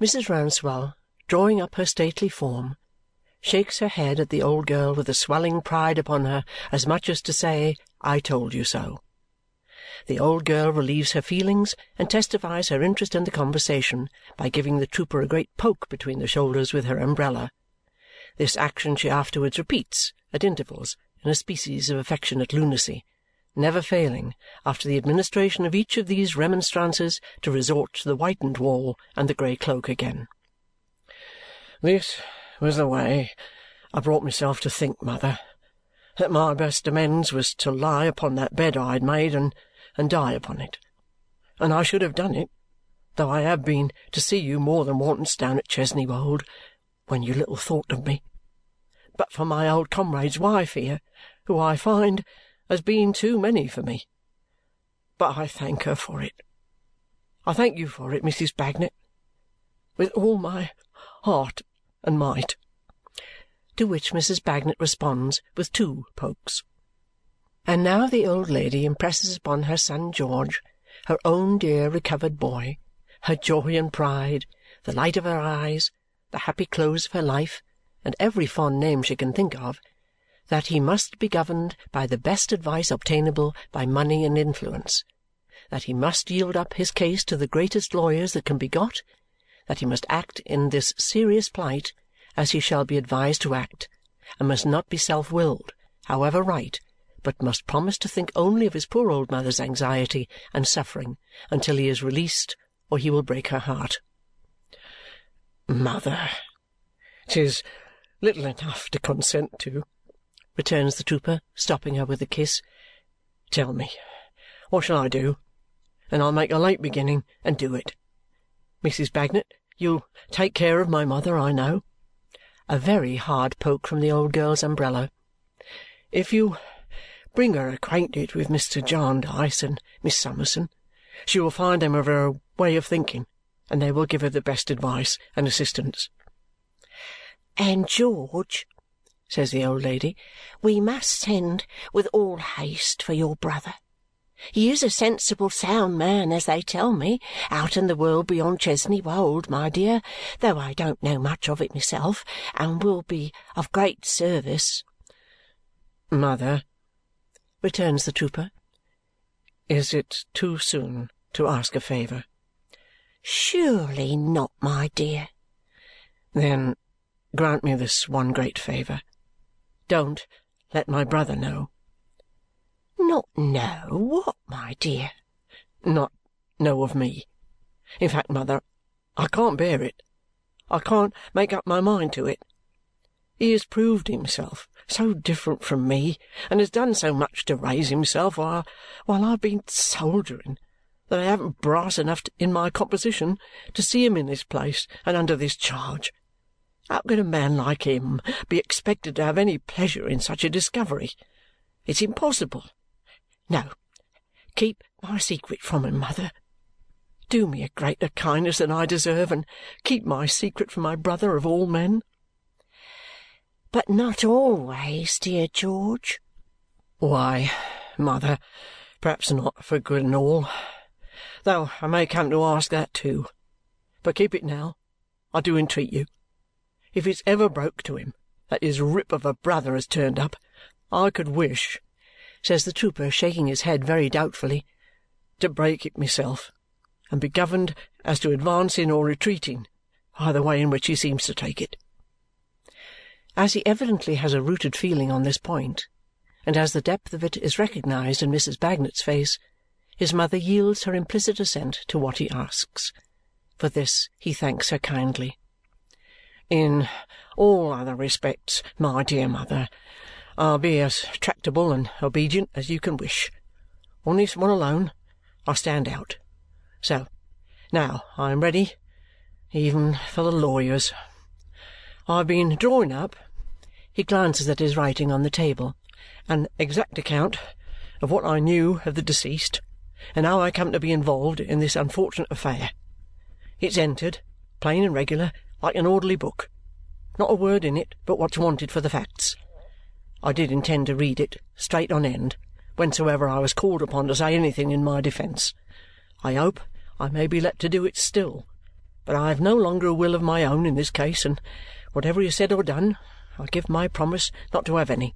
Mrs. Rouncewell, drawing up her stately form, shakes her head at the old girl with a swelling pride upon her, as much as to say, I told you so. The old girl relieves her feelings and testifies her interest in the conversation by giving the trooper a great poke between the shoulders with her umbrella. This action she afterwards repeats, at intervals, in a species of affectionate lunacy, never failing, after the administration of each of these remonstrances, to resort to the whitened wall and the grey cloak again. This was the way I brought myself to think, mother, that my best amends was to lie upon that bed I had made and, and die upon it. And I should have done it, though I have been to see you more than once down at Chesney Wold when you little thought of me. But for my old comrade's wife here, who I find has been too many for me. But I thank her for it. I thank you for it, Mrs. Bagnet, with all my heart and might. To which Mrs. Bagnet responds with two pokes. And now the old lady impresses upon her son George, her own dear recovered boy, her joy and pride, the light of her eyes, the happy close of her life, and every fond name she can think of, that he must be governed by the best advice obtainable by money and influence, that he must yield up his case to the greatest lawyers that can be got, that he must act in this serious plight as he shall be advised to act, and must not be self-willed, however right, but must promise to think only of his poor old mother's anxiety and suffering until he is released or he will break her heart. Mother, 'tis little enough to consent to returns the trooper, stopping her with a kiss. Tell me, what shall I do? And I'll make a late beginning and do it. Mrs. Bagnet, you'll take care of my mother, I know. A very hard poke from the old girl's umbrella. If you bring her acquainted with Mr. Jarndyce and Miss Summerson, she will find them of her way of thinking, and they will give her the best advice and assistance. And George, says the old lady, we must send with all haste for your brother. He is a sensible, sound man, as they tell me, out in the world beyond Chesney Wold, my dear, though I don't know much of it myself, and will be of great service. Mother, returns the trooper, is it too soon to ask a favour? Surely not, my dear. Then grant me this one great favour. Don't let my brother know. Not know what, my dear? Not know of me. In fact, mother, I can't bear it. I can't make up my mind to it. He has proved himself so different from me and has done so much to raise himself while, while I've been soldiering that I haven't brass enough in my composition to see him in this place and under this charge. How can a man like him be expected to have any pleasure in such a discovery? It's impossible. No, keep my secret from him, mother. Do me a greater kindness than I deserve and keep my secret from my brother of all men. But not always, dear George. Why, mother, perhaps not for good and all, though I may come to ask that too. But keep it now, I do entreat you. If it's ever broke to him that his rip of a brother has turned up, I could wish, says the trooper, shaking his head very doubtfully, to break it myself and be governed as to advancing or retreating by the way in which he seems to take it. As he evidently has a rooted feeling on this point, and as the depth of it is recognized in Mrs. Bagnet's face, his mother yields her implicit assent to what he asks. For this he thanks her kindly. In all other respects, my dear mother, I'll be as tractable and obedient as you can wish. On this one alone, I stand out. So, now I am ready, even for the lawyers. I've been drawing up," he glances at his writing on the table, "an exact account of what I knew of the deceased and how I come to be involved in this unfortunate affair. It's entered, plain and regular, like an orderly book. Not a word in it but what's wanted for the facts. I did intend to read it, straight on end, whensoever I was called upon to say anything in my defence. I hope I may be let to do it still, But I have no longer a will of my own in this case, and whatever has said or done, I give my promise not to have any.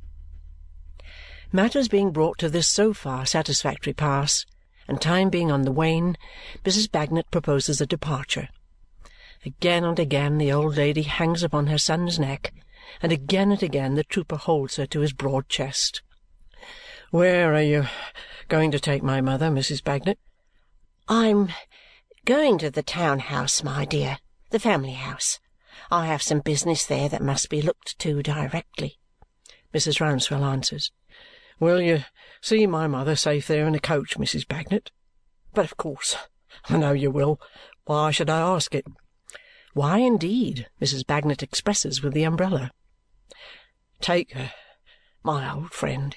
Matters being brought to this so far satisfactory pass, and time being on the wane, Mrs. Bagnet proposes a departure. Again and again the old lady hangs upon her son's neck, and again and again the trooper holds her to his broad chest. "Where are you going to take my mother, Mrs. Bagnet?" "I'm going to the town house, my dear, the family house. I have some business there that must be looked to directly," Mrs. Rouncewell answers. Will you see my mother safe there in a coach, Mrs. Bagnet? But of course I know you will. Why should I ask it? Why, indeed, Mrs. Bagnet expresses with the umbrella. Take her, my old friend,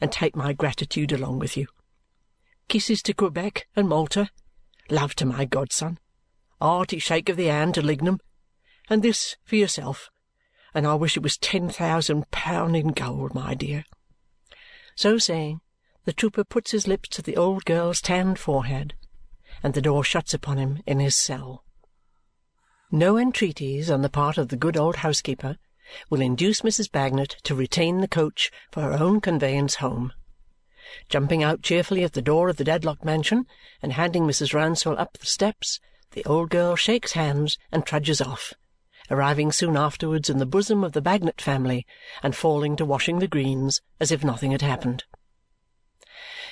and take my gratitude along with you. Kisses to Quebec and Malta, love to my godson, hearty shake of the hand to Lignum, and this for yourself, and I wish it was ten thousand pound in gold, my dear. So saying, the trooper puts his lips to the old girl's tanned forehead, and the door shuts upon him in his cell. No entreaties on the part of the good old housekeeper will induce Mrs. Bagnet to retain the coach for her own conveyance home. Jumping out cheerfully at the door of the Dedlock mansion and handing Mrs. Rouncewell up the steps, the old girl shakes hands and trudges off, arriving soon afterwards in the bosom of the Bagnet family and falling to washing the greens as if nothing had happened.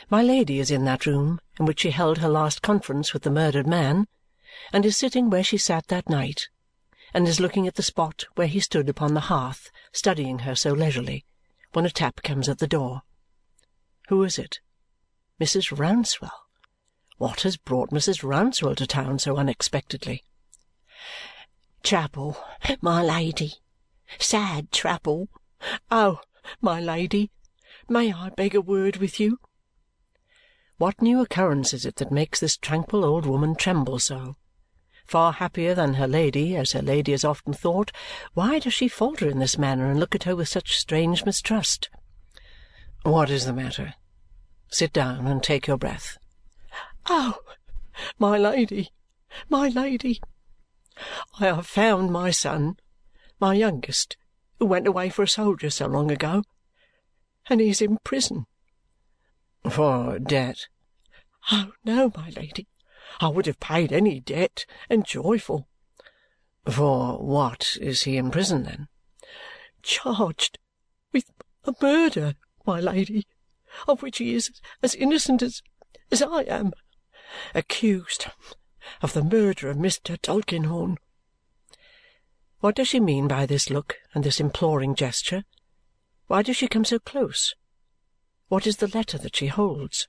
My Lady is in that room in which she held her last conference with the murdered man, and is sitting where she sat that night, and is looking at the spot where he stood upon the hearth studying her so leisurely, when a tap comes at the door. Who is it? Mrs. Rouncewell. What has brought Mrs. Rouncewell to town so unexpectedly? Trouble, my Lady. Sad trouble. Oh, my Lady, may I beg a word with you? What new occurrence is it that makes this tranquil old woman tremble so? Far happier than her Lady, as her Lady has often thought, why does she falter in this manner and look at her with such strange mistrust? What is the matter? Sit down and take your breath. Oh, my Lady, my Lady! I have found my son, my youngest, who went away for a soldier so long ago, and he is in prison. For debt? Oh, no, my Lady. I would have paid any debt, and joyful. For what is he in prison, then? Charged with a murder, my Lady, of which he is as innocent as, as I am. Accused of the murder of Mr. Tulkinghorn. What does she mean by this look and this imploring gesture? Why does she come so close? What is the letter that she holds?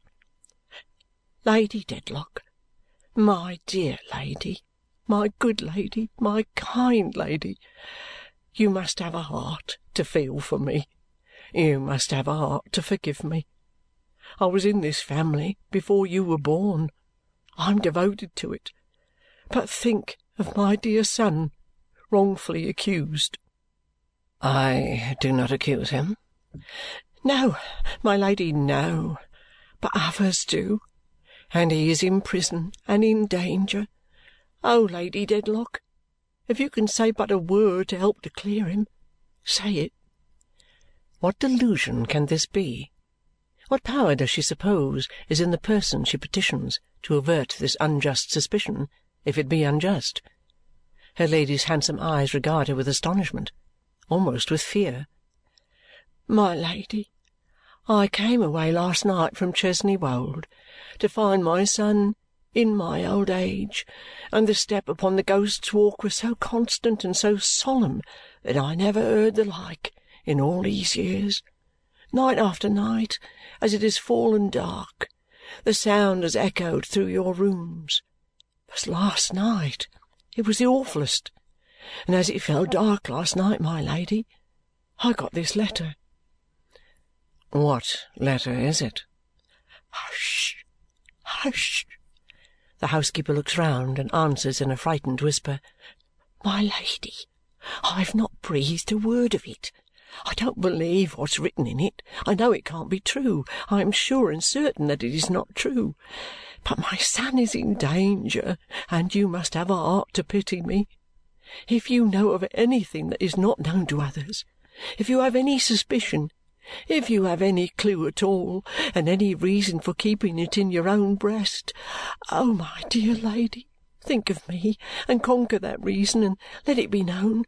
Lady Dedlock, my dear lady, my good lady, my kind lady, you must have a heart to feel for me. You must have a heart to forgive me. I was in this family before you were born. I'm devoted to it. But think of my dear son, wrongfully accused." "I do not accuse him." "No, my Lady, no. But others do. And he is in prison and in danger. Oh, Lady Dedlock, if you can say but a word to help to clear him, say it." What delusion can this be? What power does she suppose is in the person she petitions to avert this unjust suspicion, if it be unjust? Her Lady's handsome eyes regard her with astonishment, almost with fear. "My Lady, I came away last night from Chesney Wold to find my son in my old age, and the step upon the Ghost's Walk was so constant and so solemn that I never heard the like in all these years. Night after night, as it has fallen dark, the sound has echoed through your rooms. But last night it was the awfullest, and as it fell dark last night, my Lady, I got this letter." "What letter is it?" "Hush! Hush!" The housekeeper looks round and answers in a frightened whisper, "My Lady, I have not breathed a word of it. I don't believe what's written in it. I know it can't be true. I am sure and certain that it is not true. But my son is in danger, and you must have a heart to pity me. If you know of anything that is not known to others, if you have any suspicion, if you have any clue at all, and any reason for keeping it in your own breast, oh, my dear lady, think of me, and conquer that reason, and let it be known.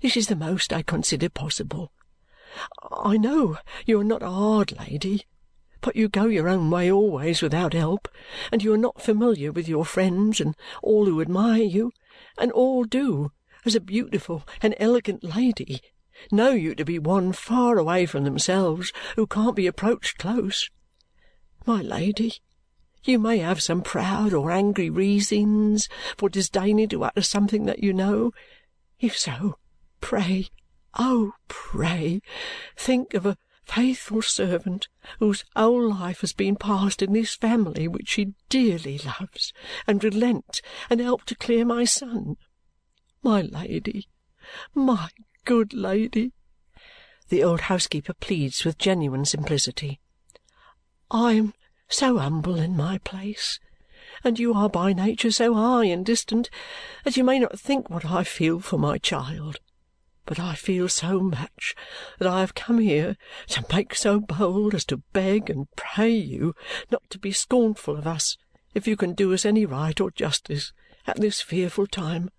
This is the most I consider possible. I know you are not a hard lady, but you go your own way always without help, and you are not familiar with your friends and all who admire you, and all do, as a beautiful and elegant lady, know you to be one far away from themselves who can't be approached close. My Lady, you may have some proud or angry reasons for disdaining to utter something that you know. If so, pray, oh, pray, think of a faithful servant whose whole life has been passed in this family which she dearly loves, and relent and help to clear my son. My Lady, my good lady!" The old housekeeper pleads with genuine simplicity. "I am so humble in my place, and you are by nature so high and distant, that you may not think what I feel for my child. But I feel so much that I have come here to make so bold as to beg and pray you not to be scornful of us if you can do us any right or justice at this fearful time.